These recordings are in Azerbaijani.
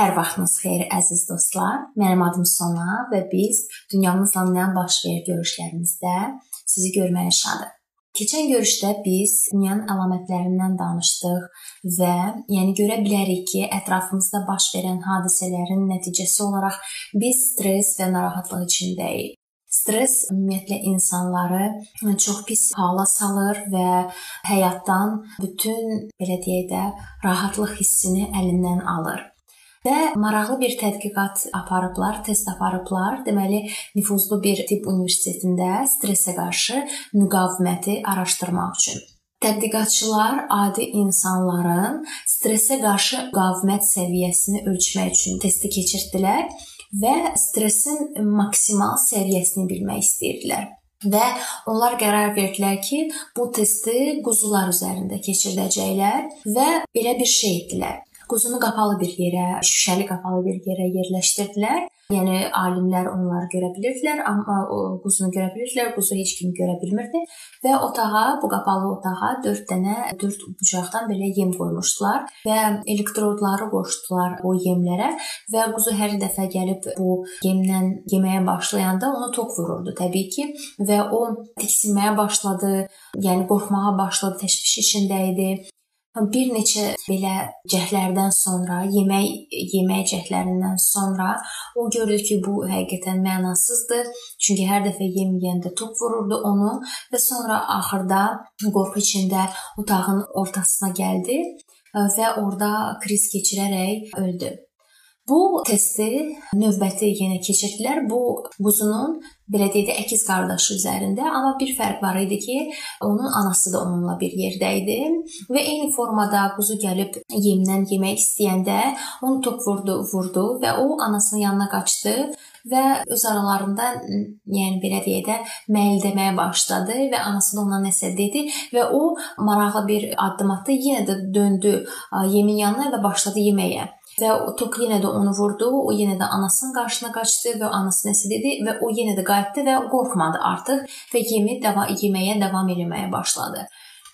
Hər vaxtınız xeyir əziz dostlar. Mənim adım Sona və biz dünyamızla nə baş verir görüşlərimizdə sizi görməyə şadıq. Keçən görüşdə biz dünyanın əlamətlərindən danışdıq və yəni görə bilərik ki, ətrafımızda baş verən hadisələrin nəticəsi olaraq biz stress və narahatlıq içindəyik. Stress ümumiyyətlə insanları çox pis hala salır və həyatdan bütün belə deyək də rahatlıq hissini əlindən alır. Və maraqlı bir tədqiqat aparıblar, test aparıblar. Deməli, nüfuzlu bir tibb universitetində stressə qarşı müqaviməti araşdırmaq üçün. Tədqiqatçılar adi insanların stressə qarşı müqavimət səviyyəsini ölçmək üçün testi keçirdilər və stressin maksimal səviyyəsini bilmək istəyirdilər. Və onlar qərar verdilər ki, bu testi quzular üzərində keçirdəcəklər və belə bir şey etdilər. Quzunu qapalı bir yerə, şüşəli qapalı bir yerə yerləşdirdilər. Yəni alimlər onları görə bilirdilər, amma o quzunu görə bilirdilər, quzu heç kim görə bilmirdi və otağa, bu qapalı otağa 4 dənə 4 bucaqdan belə yem qoymuşdular və elektrodları qoşdular o yemlərə və quzu hər dəfə gəlib bu yemdən yeməyə başlayanda onu tok vururdu təbii ki və o tiksinməyə başladı, yəni qorxmağa başladı, təşviş içində idi Bir neçə belə cəhdlərdən sonra, yemək yemək cəhdlərindən sonra o gördü ki, bu həqiqətən mənasızdır. Çünki hər dəfə yem yeyəndə tok vururdu onu və sonra axırda qorxu içində otağın ortasına gəldi və orada kriz keçirərək öldü. Bu testi növbəti yenə keçirdilər. Bu quzunun belə deyək də əkiz qardaşı üzərində, amma bir fərq var idi ki, onun anası da onunla bir yerdə idi və eyni formada quzu gəlib yemdən yemək istəyəndə onu top vurdu, vurdu və o anasının yanına qaçdı və öz aralarında yəni belə deyə də məlidəməyə başladı və anası da ona nəsə dedi və o maraqlı bir addım atdı, yenə də döndü yemin yanına və başladı yeməyə və o tok yenə də onu vurdu. O yenə də anasının qarşısına qaçdı və anası nəsə dedi və o yenə də qayıtdı və qorxmadı artıq və yemi davam yeməyə davam etməyə başladı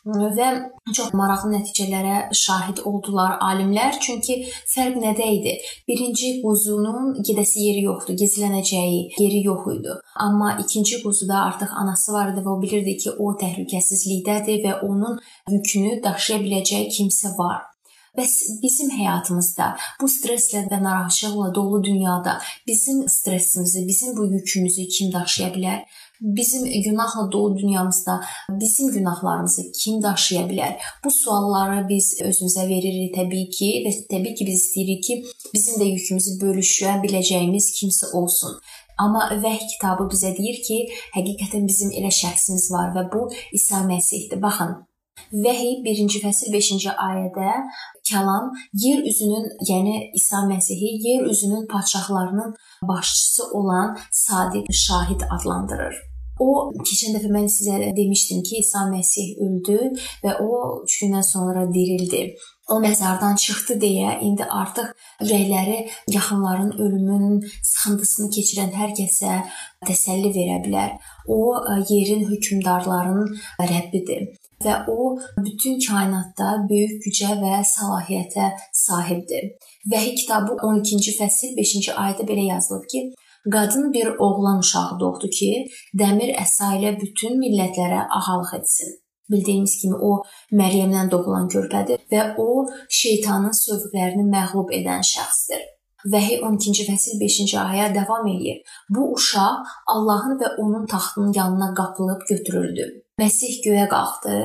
və çox maraqlı nəticələrə şahid oldular alimlər. Çünki fərq nədə idi? Birinci quzunun gedəsi yeri yoxdu, gizlənəcəyi yeri yox idi. Amma ikinci quzuda artıq anası var idi və o bilirdi ki, o təhlükəsizlikdədir və onun yükünü daşıya biləcəyi kimsə var. Bəs bizim həyatımızda bu stresslə və narahatçılıqla dolu dünyada bizim stressimizi, bizim bu yükümüzü kim daşıya bilər? Bizim günahla dolu dünyamızda bizim günahlarımızı kim daşıya bilər? Bu sualları biz özümüzə veririk təbii ki və təbii ki biz istəyirik ki, bizim də yükümüzü bölüşə biləcəyimiz kimsə olsun. Amma vəhy kitabı bizə deyir ki, həqiqətən bizim elə şəxsimiz var və bu İsa Məsihdir. Baxın, Vəhy 1-ci fəsil 5-ci ayədə kəlam yer üzünün, yəni İsa Məsihi yer üzünün padşahlarının başçısı olan sadiq şahid adlandırır. O keçən dəfə mən sizə demişdim ki, İsa Məsih öldü və o 3 gündən sonra dirildi. O məzardan çıxdı deyə indi artıq ürəkləri yaxınların ölümünün sıxıntısını keçirən hər kəsə təsəlli verə bilər. O yerin hökmdarlarının Rəbbidir və o bütün kainatda böyük gücə və səlahiyyətə sahibdir. Vəhy kitabı 12-ci fəsil 5-ci ayədə belə yazılıb ki, qadın bir oğlan uşağı doğdu ki, dəmir əsa ilə bütün millətlərə ağalıq etsin. Bildiyimiz kimi o Məryəmdən doğulan körpədir və o şeytanın sövqlərini məğlub edən şəxsdir. Vəhy 12-ci fəsil 5-ci aya davam eləyir. Bu uşaq Allahın və onun taxtının yanına qapılıb götürüldü. Məsih göyə qalxdı.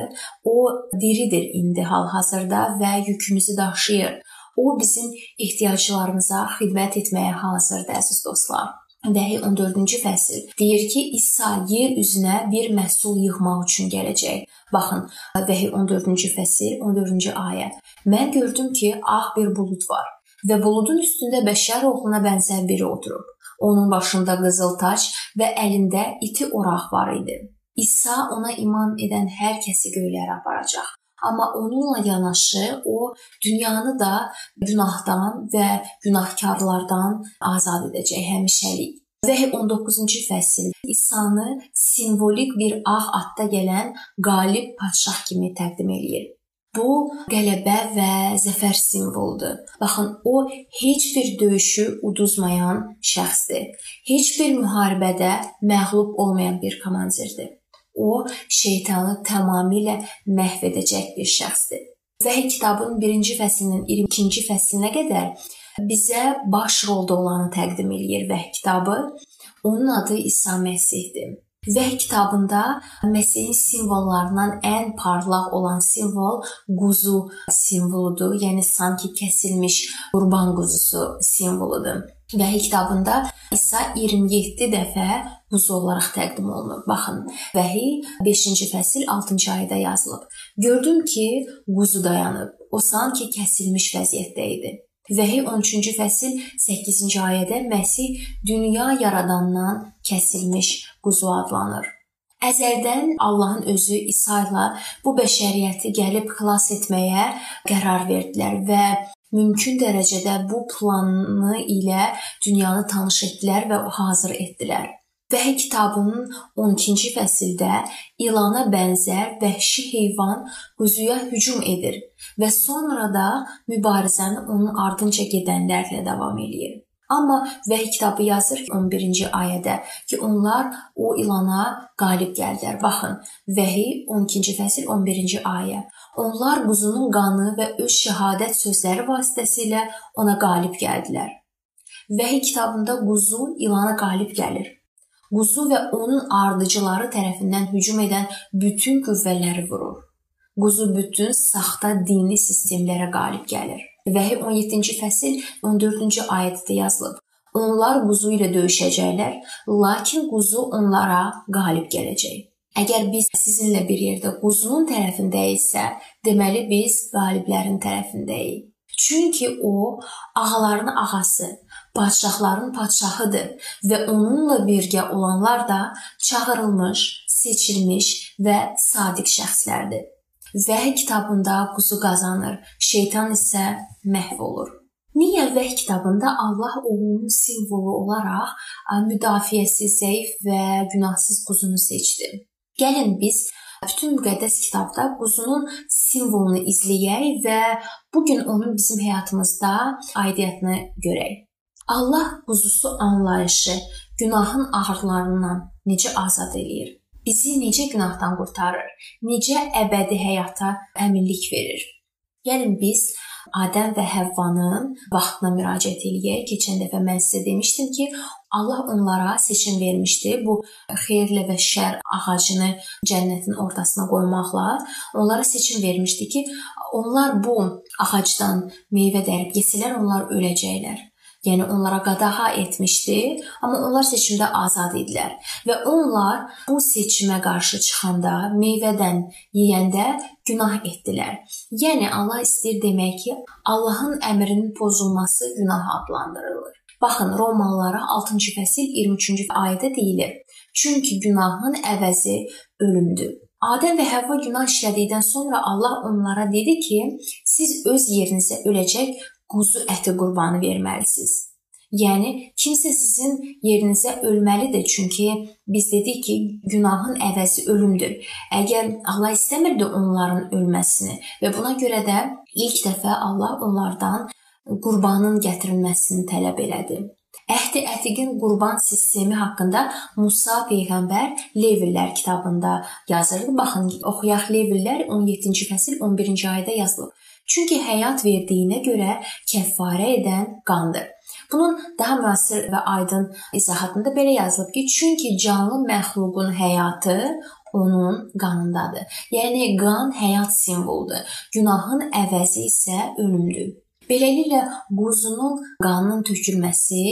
O diridir indi hal-hazırda və yükümüzü daşıyır. O bizim ehtiyaclarımıza xidmət etməyə hazırdır, əziz dostlar. Vəhy 14-cü fəsil deyir ki, İsa yer üzünə bir məhsul yığmaq üçün gələcək. Baxın, Vəhy 14-cü fəsil, 14-cü ayə. Mən gördüm ki, ağ bir bulud var və buludun üstündə bəşər oğluna bənzər biri oturub. Onun başında qızıl tac və əlində iti oraq var idi. İsa ona iman edən hər kəsi göylərə aparacaq. Amma onunla yanaşı o dünyanı da günahdan və günahkarlardan azad edəcək həmişəlik. Vəhy 19-cu fəsil İsa'nı simvolik bir ağ atda gələn qalib padşah kimi təqdim eləyir. Bu qələbə və zəfər simvoludur. Baxın, o heç bir döyüşü uduzmayan şəxsdir. Heç bir müharibədə məğlub olmayan bir komandirdir. O şeytanı tamamilə məhv edəcək bir şəxsdir. Vəhiy kitabının 1-ci fəslinin 22-ci fəslinə qədər bizə baş rolda olanı təqdim eləyir vəhiy kitabı. Onun adı İsa Məsihdir. Vəhy kitabında Məsihin simvollarından ən parlaq olan simvol quzu simvoludur. Yəni sanki kəsilmiş qurban quzusu simvoludur. Vəhy kitabında İsa 27 dəfə quzu olaraq təqdim olunur. Baxın, Vəhy 5-ci fəsil 6-cı ayədə yazılıb. Gördüm ki, quzu dayanıb. O sanki kəsilmiş vəziyyətdə idi. Vəhiy 13-cü fəsil 8-ci ayədə Məsih dünya yaradandan kəsilmiş quzu adlanır. Əzəldən Allahın özü İsa ilə bu bəşəriyyəti gəlib xilas etməyə qərar verdilər və mümkün dərəcədə bu planı ilə dünyanı tanış etdilər və hazır etdilər. Vəhiy kitabının 12-ci fəsildə ilana bənzər vəhşi heyvan quzuya hücum edir və sonra da mübarizəni onun ardınca gedənlərlə davam eləyir. Amma Vəhiy kitabı yazır ki, 11-ci ayədə ki, onlar o ilana qalib gəldilər. Baxın, Vəhiy 12-ci fəsil 11-ci ayə. Onlar quzunun qanı və öz şəhadət sözləri vasitəsilə ona qalib gəldilər. Vəhiy kitabında quzu ilana qalib gəlir quzu və onun ardıcıları tərəfindən hücum edən bütün qüvvələri vurur. Quzu bütün saxta dini sistemlərə qalib gəlir. Vəhiy 17-ci fəsil 14-cü ayədə yazılıb. Onlar quzu ilə döyüşəcəklər, lakin quzu onlara qalib gələcək. Əgər biz sizinlə bir yerdə quzunun tərəfindəyiksə, deməli biz qaliblərin tərəfindəyik. Çünki o ağaların ağası, padşahların padşahıdır və onunla birgə olanlar da çağırılmış, seçilmiş və sadiq şəxslərdir. Vəhy kitabında quzu qazanır, şeytan isə məhv olur. Niyə Vəhy kitabında Allah oğlunun simvolu olaraq müdafiəsi zəif və günahsız quzunu seçdi? Gəlin biz bütün müqəddəs kitabda quzunun simvolunu izləyək və bu gün onun bizim həyatımızda aidiyyətini görək. Allah quzusu anlayışı günahın ağırlarından necə azad eləyir? Bizi necə günahdan qurtarır? Necə əbədi həyata əminlik verir? Gəlin biz Adəm və Həvvanın vaxtına müraciət eləyək. Keçən dəfə mən sizə demişdim ki, Allah onlara seçim vermişdi. Bu xeyirlə və şər ağacını cənnətin ortasına qoymaqla onlara seçim vermişdi ki, onlar bu ağacdan meyvə dərib yesələr, onlar öləcəklər yəni onlara qadağa etmişdi, amma onlar seçimdə azad idilər və onlar bu seçimə qarşı çıxanda, meyvədən yeyəndə günah etdilər. Yəni Allah istəyir demək ki, Allahın əmrinin pozulması günah adlandırılır. Baxın, Romalılara 6-cı fəsil 23-cü ayədə deyilir: Çünki günahın əvəzi ölümdür. Adəm və Həvva günah işlədikdən sonra Allah onlara dedi ki, siz öz yerinizə öləcək quzu əti qurbanı verməlisiniz. Yəni kimsə sizin yerinizə ölməlidir, çünki biz dedik ki, günahın əvəzi ölümdür. Əgər Allah istəmirdi onların ölməsini və buna görə də ilk dəfə Allah onlardan qurbanın gətirilməsini tələb elədi. Əhdi Ətiqin qurban sistemi haqqında Musa peyğəmbər Levillər kitabında yazır. Baxın, oxuyaq Levillər 17-ci fəsil 11-ci ayədə yazılıb. Çünki həyat verdiyinə görə kəffarə edən qandır. Bunun daha müasir və aydın izahatında belə yazılıb ki, çünki canlı məxluqun həyatı onun qanındadır. Yəni qan həyat simvoludur. Günahın əvəzi isə ölümdür. Beləliklə quzunun qanının tökülməsi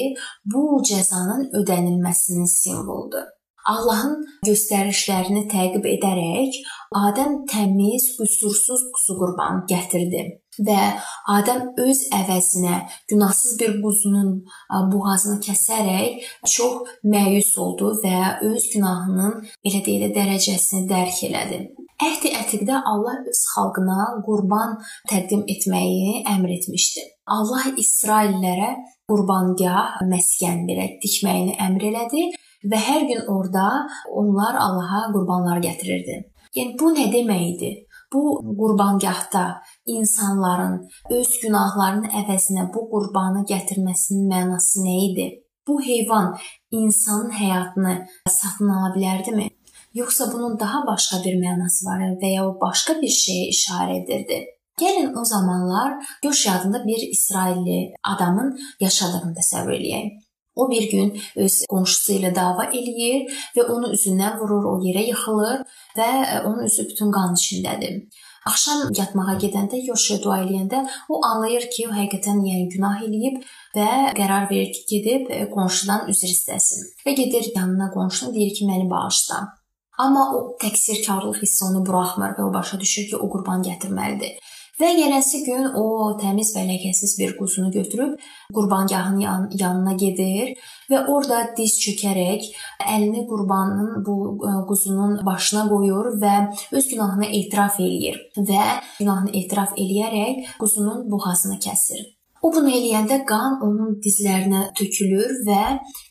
bu cəzanın ödənilməsinin simvoludur. Allahın göstərişlərini təqib edərək Adəm təmiz, qüsursuz quzu qurbanı gətirdi və Adəm öz əvəzinə günahsız bir quzunun boğazını kəsərək çox məyus oldu və öz günahının belə deyilə dərəcəsini dərk elədi. Əhd-i Ətiqdə Allah öz xalqına qurban təqdim etməyi əmr etmişdi. Allah İsraillərə qurbangah, məskən belə tikməyini əmr elədi və hər gün orada onlar Allaha qurbanlar gətirirdi. Yəni bu nə demək idi? bu qurbangahda insanların öz günahlarının əvəzinə bu qurbanı gətirməsinin mənası nə idi? Bu heyvan insanın həyatını satın ala bilərdimi? Yoxsa bunun daha başqa bir mənası var və ya o başqa bir şeyə işarə edirdi? Gəlin o zamanlar Göş adında bir İsrailli adamın yaşadığını təsəvvür eləyək. O bir gün öz qonşusu ilə dava eləyir və onu üzündən vurur, o yerə yıxılır və e, onun üzü bütün qan içindədir. Axşam yatmağa gedəndə Yoşe dua eləyəndə o anlayır ki, o həqiqətən yəni günah eləyib və qərar verir ki, gedib e, qonşudan üzr istəsin. Və gedir yanına qonşuna deyir ki, məni bağışla. Amma o təqsirkarlıq hissi onu buraxmır və o başa düşür ki, o qurban gətirməlidir. Və yenəsi gün o təmiz və ləkəsiz bir quzunu götürüb qurbangahın yan yanına gedir və orada diz çökərək əlini qurbanın bu e, quzunun başına qoyur və öz günahını etiraf eləyir və günahını etiraf eləyərək quzunun boğazını kəsir. O bunu eləyəndə qan onun dizlərinə tökülür və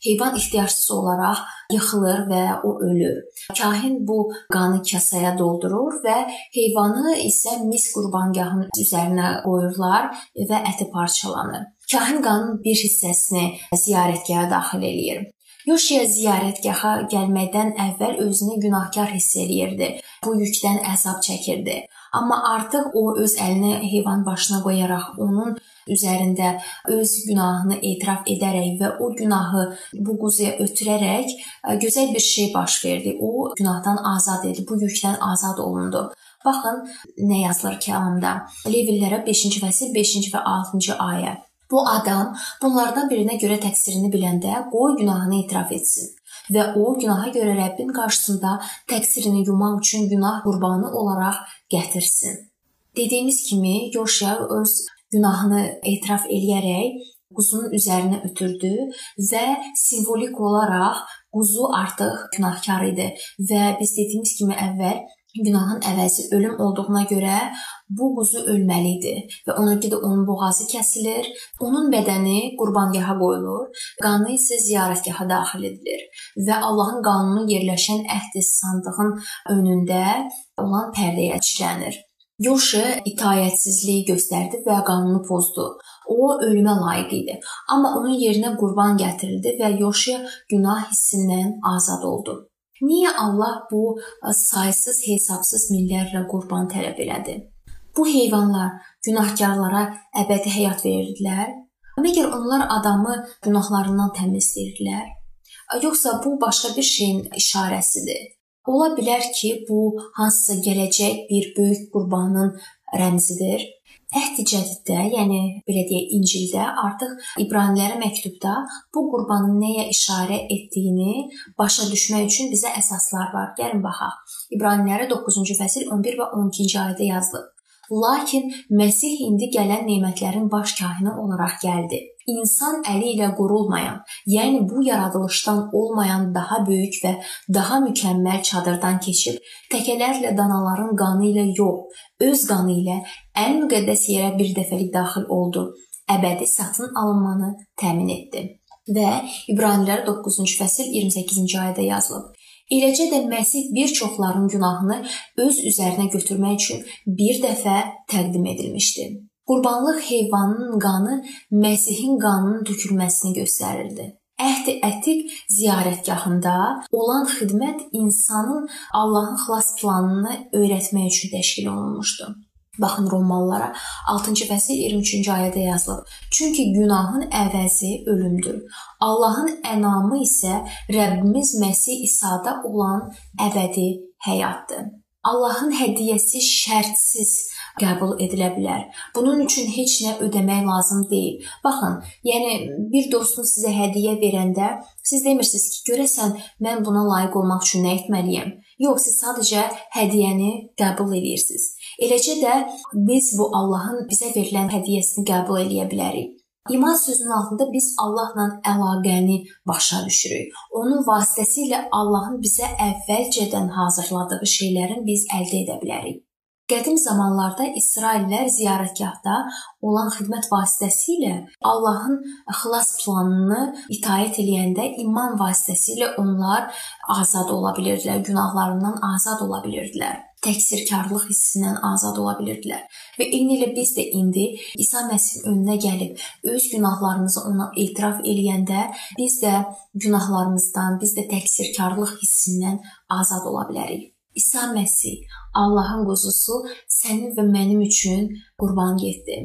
heyvan ixtiyarsız olaraq yıxılır və o ölür. Kahin bu qanı kasaya doldurur və heyvanı isə mis qurbangahının üzərinə qoyurlar və əti parçalanır. Kahin qanın bir hissəsini ziyarətgaha daxil eləyir. Yoşiya ziyarətgaha gəlməkdən əvvəl özünü günahkar hiss eləyirdi. Bu yükdən əzab çəkirdi. Amma artıq o öz əlini heyvan başına qoyaraq onun üzərində öz günahını etiraf edərək və o günahı bu quzuya ötürərək gözəl bir şey baş verdi. O günahdan azad edildi, bu yükdən azad olundu. Baxın nə yazılır kəlamda. Levillərə 5-ci fəsil 5-ci və 6-cı ayə. Bu adam bunlardan birinə görə təqsirini biləndə qoy günahını etiraf etsin və o günaha görə Rəbbin qarşısında təqsirini yumaq üçün günah qurbanı olaraq gətirsin. Dediyimiz kimi Yoşya öz günahını etiraf eləyərək quzunun üzərinə ötürdü və simvolik olaraq quzu artıq günahkar idi və biz dediyimiz kimi əvvəl günahın əvəzi ölüm olduğuna görə bu quzu ölməli idi və ona görə onun boğazı kəsilir, onun bədəni qurbangaha qoyulur, qanı isə ziyarətgaha daxil edilir və Allahın qanunu yerləşən əhd sandığın önündə olan pərdəyə çirənir. Yoşe itaətsizlik göstərdi və qanunu pozdu. O ölümə layiq idi. Amma onun yerinə qurban gətirildi və Yoşe günah hissindən azad oldu. Niyə Allah bu saysız hesabsız minlərlə qurban tələb elədi? Bu heyvanlar günahkarlara əbədi həyat verirdilər? Məgər onlar adamı günahlarından təmizləyirdilər? Yoxsa bu başqa bir şeyin işarəsidir? Ola bilər ki, bu hansısa gələcək bir böyük qurbanın rəmzidir. Əhd-i Cədiddə, yəni belə deyək, İncildə artıq İbranilərə məktubda bu qurbanın nəyə işarə etdiyini başa düşmək üçün bizə əsaslar var. Gəlin baxaq. İbranilərə 9-cu fəsil 11 və 12-ci ayədə yazılıb. Lakin Məsih indi gələn nemətlərin baş kahini olaraq gəldi. İnsan əli ilə qurulmayan, yəni bu yaradılışdan olmayan daha böyük və daha mükəmməl çadırdan keçib təkələrlə danaların qanı ilə yox, öz qanı ilə ən müqəddəs yerə bir dəfəlik daxil oldu. Əbədi satın alınmanı təmin etdi. Və İbranilər 9-cu fəsil 28-ci ayədə yazılıb. Eləcə də Məsih bir çoxların günahını öz üzərinə götürmək üçün bir dəfə təqdim edilmişdi. Qurbanlıq heyvanın qanı Məsihin qanının tökülməsini göstərirdi. Əhd-i Ətiq ziyarətgahında olan xidmət insanın Allahın xilas planını öyrətmək üçün təşkil olunmuşdu. Baxın Romalılara 6-cı fəsil 23-cü ayədə yazılıb. Çünki günahın əvəzi ölümdür. Allahın ənamı isə Rəbbimiz Məsih İsa'da olan əbədi həyatdır. Allahın hədiyyəsi şərtsiz qəbul edilə bilər. Bunun üçün heç nə ödəmək lazım deyil. Baxın, yəni bir dostunuz sizə hədiyyə verəndə siz demirsiniz ki, görəsən mən buna layiq olmaq üçün nə etməliyəm? Yox, siz sadəcə hədiyyəni qəbul edirsiniz. Eləcə də biz bu Allahın bizə verilən hədiyyəsini qəbul eləyə bilərik. İman sözünün altında biz Allahla əlaqəni başa düşürük. Onun vasitəsilə Allahın bizə əvvəlcədən hazırladığı şeylərin biz əldə edə bilərik. Qədim zamanlarda İsraillər ziyarətgahda olan xidmət vasitəsilə Allahın xilas planını itaət edəndə iman vasitəsilə onlar azad ola bilirdilər, günahlarından azad ola bilirdilər. təqsirkarlıq hissindən azad ola bilirdilər. Və eyni elə biz də indi İsa Məsihin önünə gəlib öz günahlarımızı ona etiraf eləyəndə biz də günahlarımızdan, biz də təqsirkarlıq hissindən azad ola bilərik. İsa Məsih, Allahın quzusu sənin və mənim üçün qurban getdi.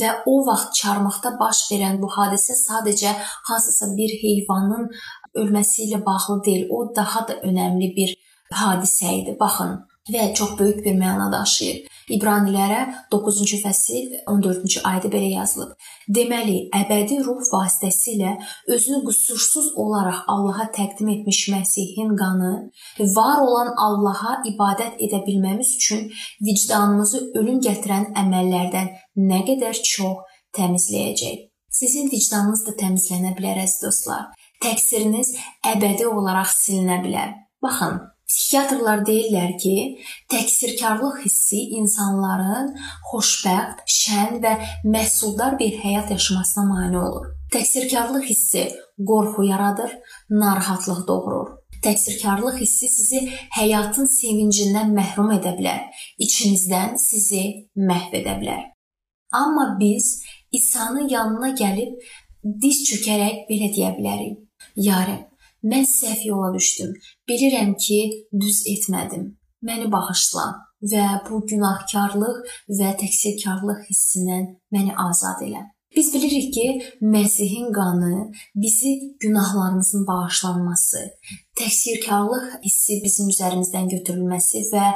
Və o vaxt çarmıxda baş verən bu hadisə sadəcə hansısa bir heyvanın ölməsi ilə bağlı deyil, o daha da önəmli bir hadisə idi. Baxın, və çox böyük bir məna daşıyır. İbranilərə 9-cu fəsil 14-cü ayədə belə yazılıb. Deməli, əbədi ruh vasitəsilə özünü qüsursuz olaraq Allaha təqdim etmiş Məsihin qanı var olan Allaha ibadət edə bilməmiz üçün vicdanımızı ölüm gətirən əməllərdən nə qədər çox təmizləyəcək. Sizin vicdanınız da təmizlənə bilər əziz dostlar. Təqsiriniz əbədi olaraq silinə bilər. Baxın, Psixiatrlar deyirlər ki, təqsirkarlıq hissi insanların xoşbəxt, şən və məhsuldar bir həyat yaşamasına mane olur. Təqsirkarlıq hissi qorxu yaradır, narahatlıq doğurur. Təqsirkarlıq hissi sizi həyatın sevincindən məhrum edə bilər, içinizdən sizi məhv edə bilər. Amma biz İsa'nın yanına gəlib diz çökərək belə deyə bilərik: "Ya Rəbb, Mən səhv yola düşdüm. Bilirəm ki, düz etmədim. Məni bağışla və bu günahkarlıq və təqsirkarlıq hissindən məni azad elə. Biz bilirik ki, Məsihin qanı bizi günahlarımızın bağışlanması, təqsirkarlıq hissi bizim üzərimizdən götürülməsi və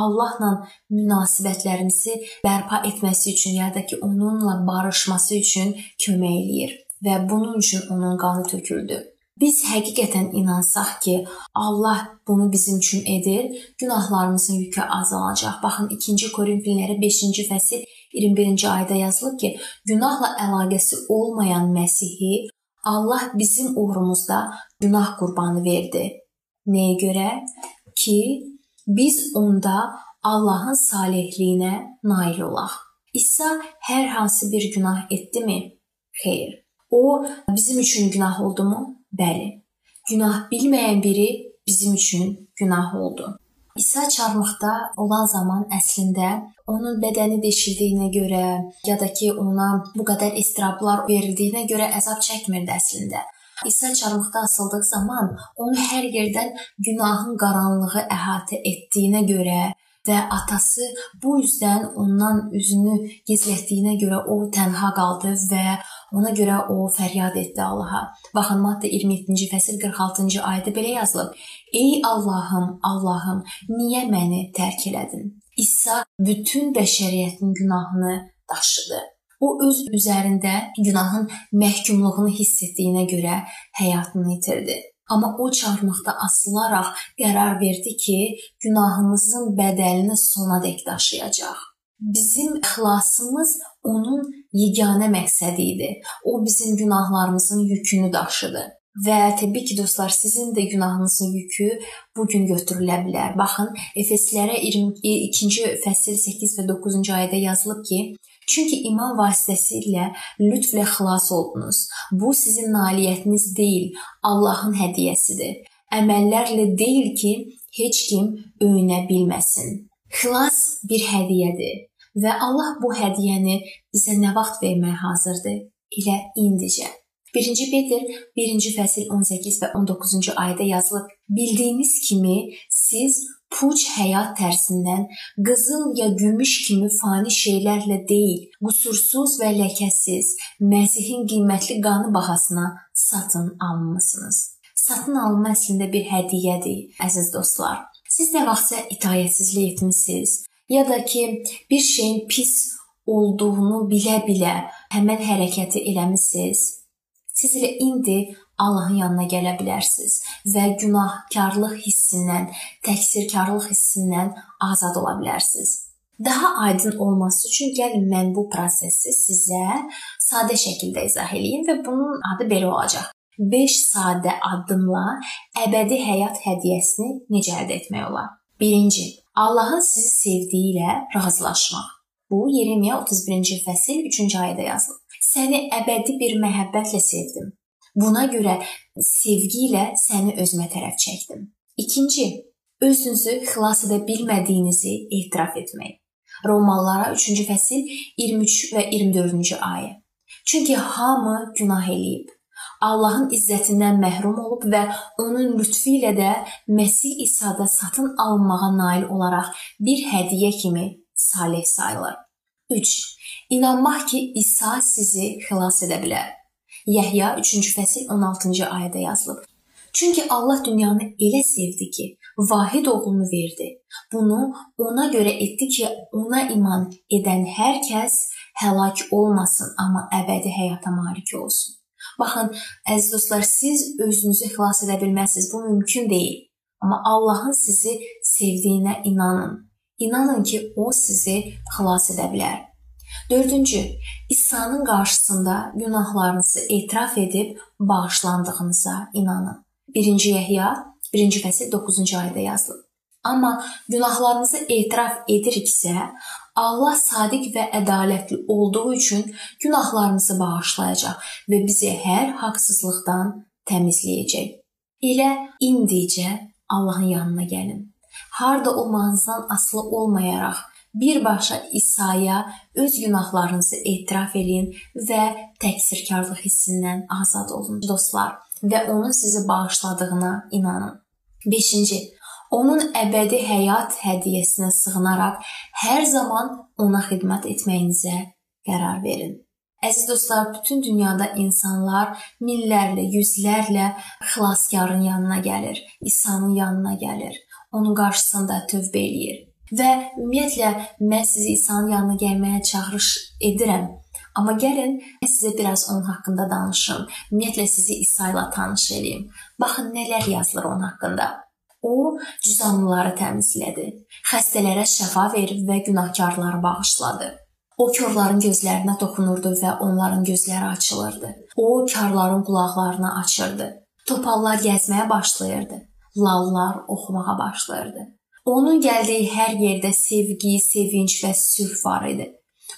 Allahla münasibətlərimizi bərpa etməsi üçün ya da ki, onunla barışması üçün kömək eləyir və bunun üçün onun qanı töküldü. Biz həqiqətən inansaq ki, Allah bunu bizim üçün edir, günahlarımızın yükü azalacaq. Baxın 2-ci Korinfillərə 5-ci fəsil 21-ci ayədə yazılıb ki, günahla əlaqəsi olmayan Məsihi Allah bizim uğrumuzda günah qurbanı verdi. Nəyə görə? Ki, biz onda Allahın salehliyinə nail olaq. İsa hər hansı bir günah etdimi? Xeyr. O bizim üçün günah oldumu? Bəli, günah bilməyən biri bizim üçün günah oldu. İsa çarmıqda olan zaman əslində onun bədəni deşildiyinə görə ya da ki ona bu qədər istirablar verildiyinə görə əzab çəkmirdi əslində. İsa çarmıqda asıldığı zaman onu hər yerdən günahın qaranlığı əhatə etdiyinə görə və atası bu üzdən ondan üzünü gizlətdiyinə görə o tənha qaldı və ona görə o fəryad etdi Allaha. Baxın Matta 27-ci fəsil 46-cı ayədə belə yazılıb: "Ey Allahım, Allahım, niyə məni tərk elədin?" İsa bütün bəşəriyyətin günahını daşıdı. O öz üzərində günahın məhkumluğunu hiss etdiyinə görə həyatını itirdi. Amma o çarmıqda asılaraq qərar verdi ki, günahımızın bədəlini sona dək daşıyacaq. Bizim xilasımız onun yeganə məqsədi idi. O bizim günahlarımızın yükünü daşıdı. Və təbii ki, dostlar, sizin də günahınızın yükü bu gün götürülə bilər. Baxın, Efeslərə 22-ci fəsil 8 və 9-cu ayədə yazılıb ki, Çünki iman vasitəsilə lütflə xilas oldunuz. Bu sizin nailiyyətiniz deyil, Allahın hədiyyəsidir. Əməllərlə deyil ki, heç kim öyünə bilməsin. Xilas bir hədiyyədir və Allah bu hədiyyəni bizə nə vaxt verməyə hazırdır? Elə indicə. 1-ci Peter 1-ci fəsil 18 və 19-cu ayədə yazılıb: Bildiyiniz kimi siz puç həyat tərzindən qızıl ya gümüş kimi fani şeylərlə deyil, qüsursuz və ləkəsiz Məsihin qiymətli qanı bahasına satın almısınız. Satın alma əslində bir hədiyyədir, əziz dostlar. Siz nə vaxtsa itayətsizlik etmisiniz, ya da ki, bir şeyin pis olduğunu bilə-bilə həmin hərəkəti eləmisiniz. Siz elə indi Allahın yanına gələ bilərsiniz və günahkarlıq hissindən, təqsirkarlıq hissindən azad ola bilərsiniz. Daha aydın olması üçün gəlin mən bu prosesi sizə sadə şəkildə izah eləyim və bunun adı belə olacaq. 5 sadə addımla əbədi həyat hədiyyəsini necə əldə etmək olar? 1-ci. Allahın sizi sevdiyi ilə razılaşmaq. Bu Yeremiya 31-ci fəsil 3-cü ayədə yazılıb. Səni əbədi bir məhəbbətlə sevdim. Buna görə sevgi ilə səni özümə tərəf çəkdim. İkinci, Özünüzü xilas edə bilmədiyinizi etiraf etmək. Romalılara 3-cü fəsil 23 və 24-cü ayə. Çünki hamı günah eləyib. Allahın izzətindən məhrum olub və onun lütfü ilə də Məsih İsa'da satın alınmağa nail olaraq bir hədiyyə kimi salih sayılır. 3. İnanmaq ki, İsa sizi xilas edə bilər. Yəhya 3-cü fəsil 16-cı ayədə yazılıb. Çünki Allah dünyanı elə sevdi ki, vahid oğlunu verdi. Bunu ona görə etdi ki, ona iman edən hər kəs həlak olmasın, amma əbədi həyata malik olsun. Baxın, əziz dostlar, siz özünüzü xilas edə bilməzsiniz. Bu mümkün deyil. Amma Allahın sizi sevdiyinə inanın. İnanın ki, o sizi xilas edə bilər. Dördüncü, İsa'nın qarşısında günahlarınızı etiraf edib bağışlandığınıza inanın. 1-ci Yəhya 1-ci fəsil 9-cu ayədə yazılıb. Amma günahlarımızı etiraf ediriksə, Allah sadiq və ədalətli olduğu üçün günahlarımızı bağışlayacaq və bizi hər haqsızlıqdan təmizləyəcək. Elə indicə Allahın yanına gəlin. Harda olmağınızdan asılı olmayaraq birbaşa İsa'ya öz günahlarınızı etiraf edin və təqsirkarlıq hissindən azad olun dostlar və onun sizi bağışladığına inanın. 5-ci. Onun əbədi həyat hədiyyəsinə sığınaraq hər zaman ona xidmət etməyinizə qərar verin. Əziz dostlar, bütün dünyada insanlar minlərlə, yüzlərlə xilaskarın yanına gəlir, İsa'nın yanına gəlir, onun qarşısında tövbə eləyir. Və ümumiyyətlə mən sizi İsa'nın yanına gəlməyə çağırış edirəm. Amma gəlin sizə biraz onun haqqında danışım. Ümumiyyətlə sizi İsa ilə tanış edeyim. Baxın nələr yazılır onun haqqında. O cüzamlıları təmizlədi. Xəstələrə şəfa verib və günahkarları bağışladı. O körlərin gözlərinə toxunurdu və onların gözləri açılırdı. O karların qulaqlarını açırdı. Topallar gəzməyə başlayırdı. Lallar oxumağa başlayırdı. Onun gəldiyi hər yerdə sevgi, sevinç və sülh var idi.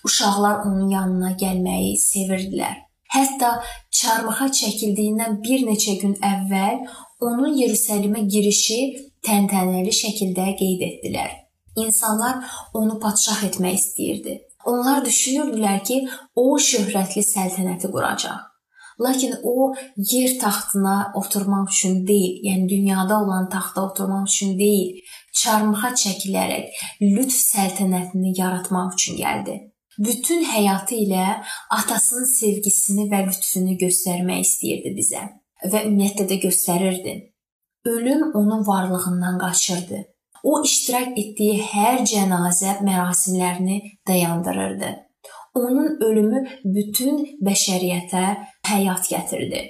Uşaqlar onun yanına gəlməyi sevirdilər. Hətta çarmıxa çəkildiyindən bir neçə gün əvvəl onun Yerusəlimə girişi təntənəli şəkildə qeyd etdilər. İnsanlar onu padşah etmək istəyirdi. Onlar düşünürdülər ki, o şöhrətli səltənəti quracaq. Lakin o yer taxtına oturmaq üçün deyil, yəni dünyada olan taxta oturmaq üçün deyil, çarmıxa çəkilərək lütf səltənətini yaratmaq üçün gəldi bütün həyatı ilə atasının sevgisini və lütfünü göstərmək istəyirdi bizə və ümumiyyətlə də göstərirdi. Ölüm onun varlığından qaçırdı. O iştirak etdiyi hər cənazə mərasimlərini dayandırırdı. Onun ölümü bütün bəşəriyyətə həyat gətirdi.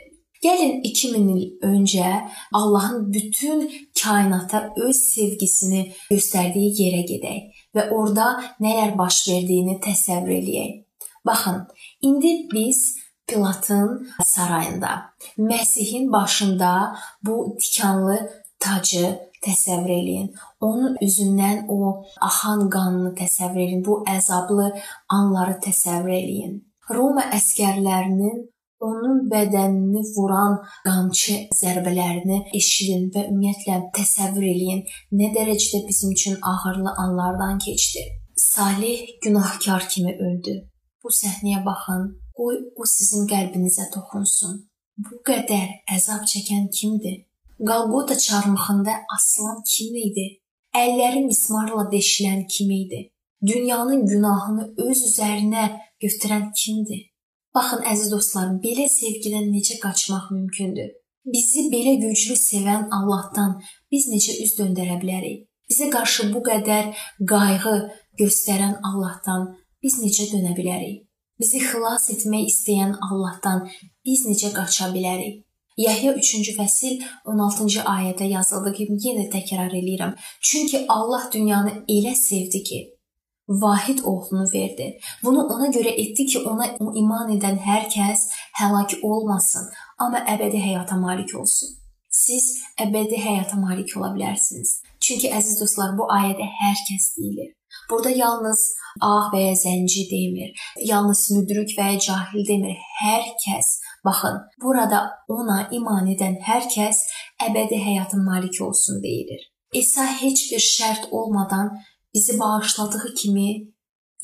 Gəlin 2000 il öncə Allahın bütün kainata öz sevgisini göstərdiyi yerə gedək və orada nələr baş verdiyini təsəvvür eləyək. Baxın, indi biz Pilatın sarayında Məsihin başında bu tikanlı tacı təsəvvür eləyin. Onun üzündən o axan qanını təsəvvür eləyin. Bu əzablı anları təsəvvür eləyin. Roma əskərlərinin onun bədənini vuran qamçı zərbələrini eşidin və ümumiyyətlə təsəvvür eləyin, nə dərəcədə bizim üçün ağırlı anlardan keçdi. Salih günahkar kimi öldü. Bu səhnəyə baxın. Qoy o sizin qəlbinizə toxunsun. Bu qədər əzab çəkən kimdir? Qalqota çarmıxında asılan kim idi? Əlləri mismarla deşilən kim idi? Dünyanın günahını öz üzərinə götürən kimdir? Baxın əziz dostlarım, belə sevgidən necə qaçmaq mümkündür? Bizi belə güclü sevən Allahdan biz necə üz döndərə bilərik? Bizə qarşı bu qədər qayğı göstərən Allahdan biz necə dönə bilərik? Bizi xilas etmək istəyən Allahdan biz necə qaça bilərik? Yəhya 3-cü fəsil 16-cı ayədə yazıldığı kimi yenə təkrar eləyirəm. Çünki Allah dünyanı elə sevdi ki, vahid oğlunu verdi. Bunu ona görə etdi ki, ona iman edən hər kəs həlak olmasın, amma əbədi həyata malik olsun. Siz əbədi həyata malik ola bilərsiniz. Çünki əziz dostlar, bu ayədə hər kəs deyilir. Burada yalnız ağ və ya zənci demir, yalnız müdrik və ya cahil demir, hər kəs. Baxın, burada ona iman edən hər kəs əbədi həyatın maliki olsun deyilir. İsa heç bir şərt olmadan bizi bağışladığı kimi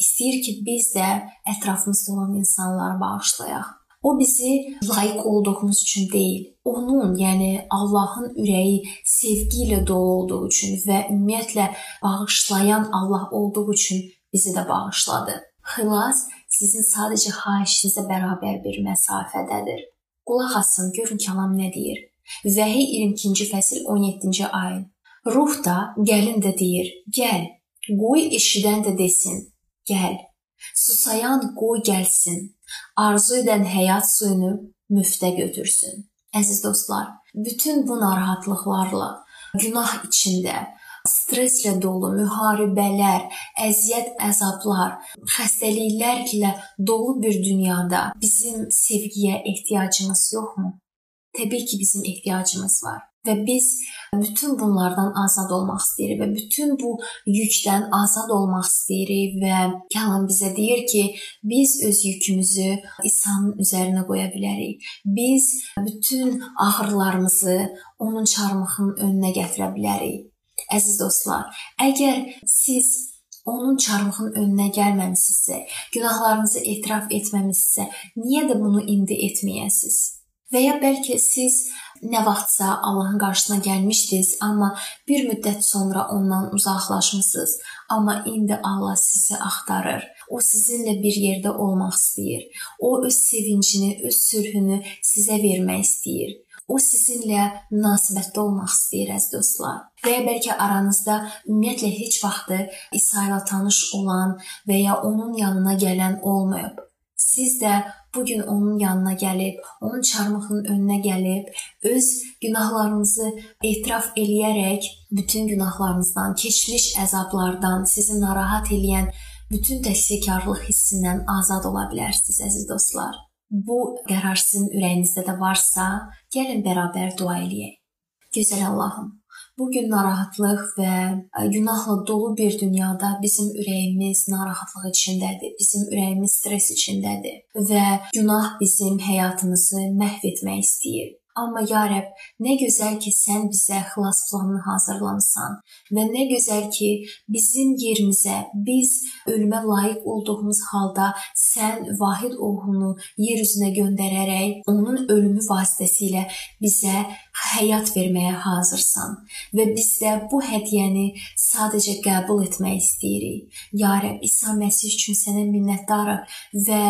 istəyir ki, biz də ətrafımızda olan insanları bağışlayaq. O bizi layiq olduğumuz üçün deyil, onun, yəni Allahın ürəyi sevgi ilə dolu olduğu üçün və ümumiyyətlə bağışlayan Allah olduğu üçün bizi də bağışladı. Xilas sizin sadəcə xahişinizə bərabər bir məsafədədir. Qulaq asın, görün kəlam nə deyir. Vəhiy 22-ci fəsil 17-ci ayə. Ruh da, gəlin də deyir: "Gəl." Qoy eşidən də desin: "Gəl." Susayan qoy gəlsin. Arzu edən həyat suyunu müftə götürsün. Əziz dostlar, bütün bu narahatlıqlarla, günah içində, stresslə dolu müharibələr, əziyyət, əzablar, xəstəliklərlə dolu bir dünyada bizim sevgiyə ehtiyacımız yoxmu? Təbii ki, bizim ehtiyacımız var və biz bütün bunlardan azad olmaq istəyirik və bütün bu yükdən azad olmaq istəyirik və Kəlam bizə deyir ki, biz öz yükümüzü İsa'nın üzərinə qoya bilərik. Biz bütün ağrılarımızı onun çarmıxının önünə gətirə bilərik. Əziz dostlar, əgər siz onun çarmıxın önünə gəlməmisinizsə, günahlarınızı etiraf etməmisinizsə, niyə də bunu indi etməyəsiniz? Və ya bəlkə siz nə vaxtsa Allahın qarşısına gəlmişdiniz, amma bir müddət sonra ondan uzaqlaşmısınız, amma indi Allah sizi axtarır. O sizinlə bir yerdə olmaq istəyir. O öz sevincini, öz sülhünü sizə vermək istəyir. O sizinlə münasibətdə olmaq istəyir əziz dostlar. Və ya bəlkə aranızda ümumiyyətlə heç vaxtı İsa ilə tanış olan və ya onun yanına gələn olmayıb. Siz də bu gün onun yanına gəlib, onun çarmıxının önünə gəlib, öz günahlarınızı etiraf eləyərək bütün günahlarınızdan, keçmiş əzablardan, sizi narahat edən bütün təqsirkarlıq hissindən azad ola bilərsiniz əziz dostlar bu qərar sizin ürəyinizdə də varsa, gəlin bərabər dua eləyək. Gözəl Allahım, bu gün narahatlıq və günahla dolu bir dünyada bizim ürəyimiz narahatlıq içindədir, bizim ürəyimiz stres içindədir və günah bizim həyatımızı məhv etmək istəyir. Amma ya Rəbb, nə gözəl ki, sən bizə xilas planını hazırlamısan və nə gözəl ki, bizim yerimizə biz ölümə layiq olduğumuz halda sən vahid oğlunu yer üzünə göndərərək onun ölümü vasitəsilə bizə həyat verməyə hazırsan və biz də bu hədiyyəni sadəcə qəbul etmək istəyirik. Ya Rəbb, İsa Məsih üçün sənə minnətdarıq və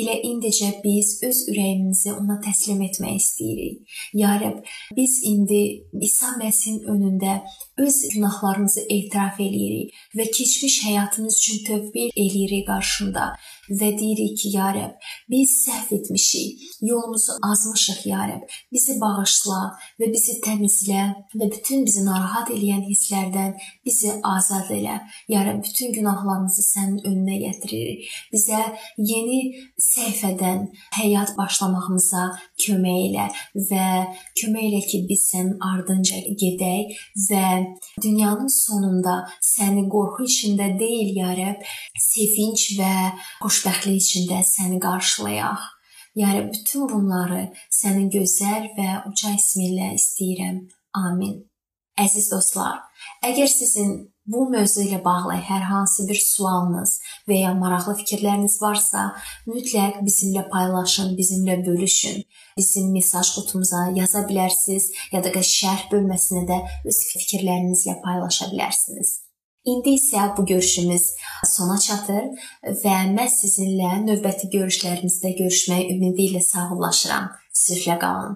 elə indicə biz öz ürəyimizi ona təslim etmək istəyirik. Ya Rəbb, biz indi İsa Məsihin önündə öz günahlarımızı etiraf eləyirik və keçmiş həyatımız üçün tövbə eləyirik qarşında və deyirik ki, ya Rəbb, biz səhv etmişik, yolumuzu azmışıq, ya Rəbb. Bizi bağışla və bizi təmizlə və bütün bizi narahat edən hisslərdən bizi azad elə. Ya Rəbb, bütün günahlarımızı sənin önünə yetiririk. Bizə yeni səhifədən həyat başlamağımıza kömək elə və kömək elə ki, biz sənin ardınca gedək və dünyanın sonunda səni qorxu içində deyil, ya Rəbb, sevinç və xoş xoşbəxtlik içində səni qarşılayaq. Yəni bütün bunları sənin gözəl və uca isminlə istəyirəm. Amin. Əziz dostlar, əgər sizin bu mövzu ilə bağlı hər hansı bir sualınız və ya maraqlı fikirləriniz varsa, mütləq bizimlə paylaşın, bizimlə bölüşün. Bizim mesaj qutumuza yaza bilərsiniz, ya da şərh bölməsinə də öz fikirlərinizlə paylaşa bilərsiniz. İndi isə bu görüşümüz sona çatır və mən sizinlə növbəti görüşlərimizdə görüşmək ümidi ilə sağollaşıram. Sülhlə qalın.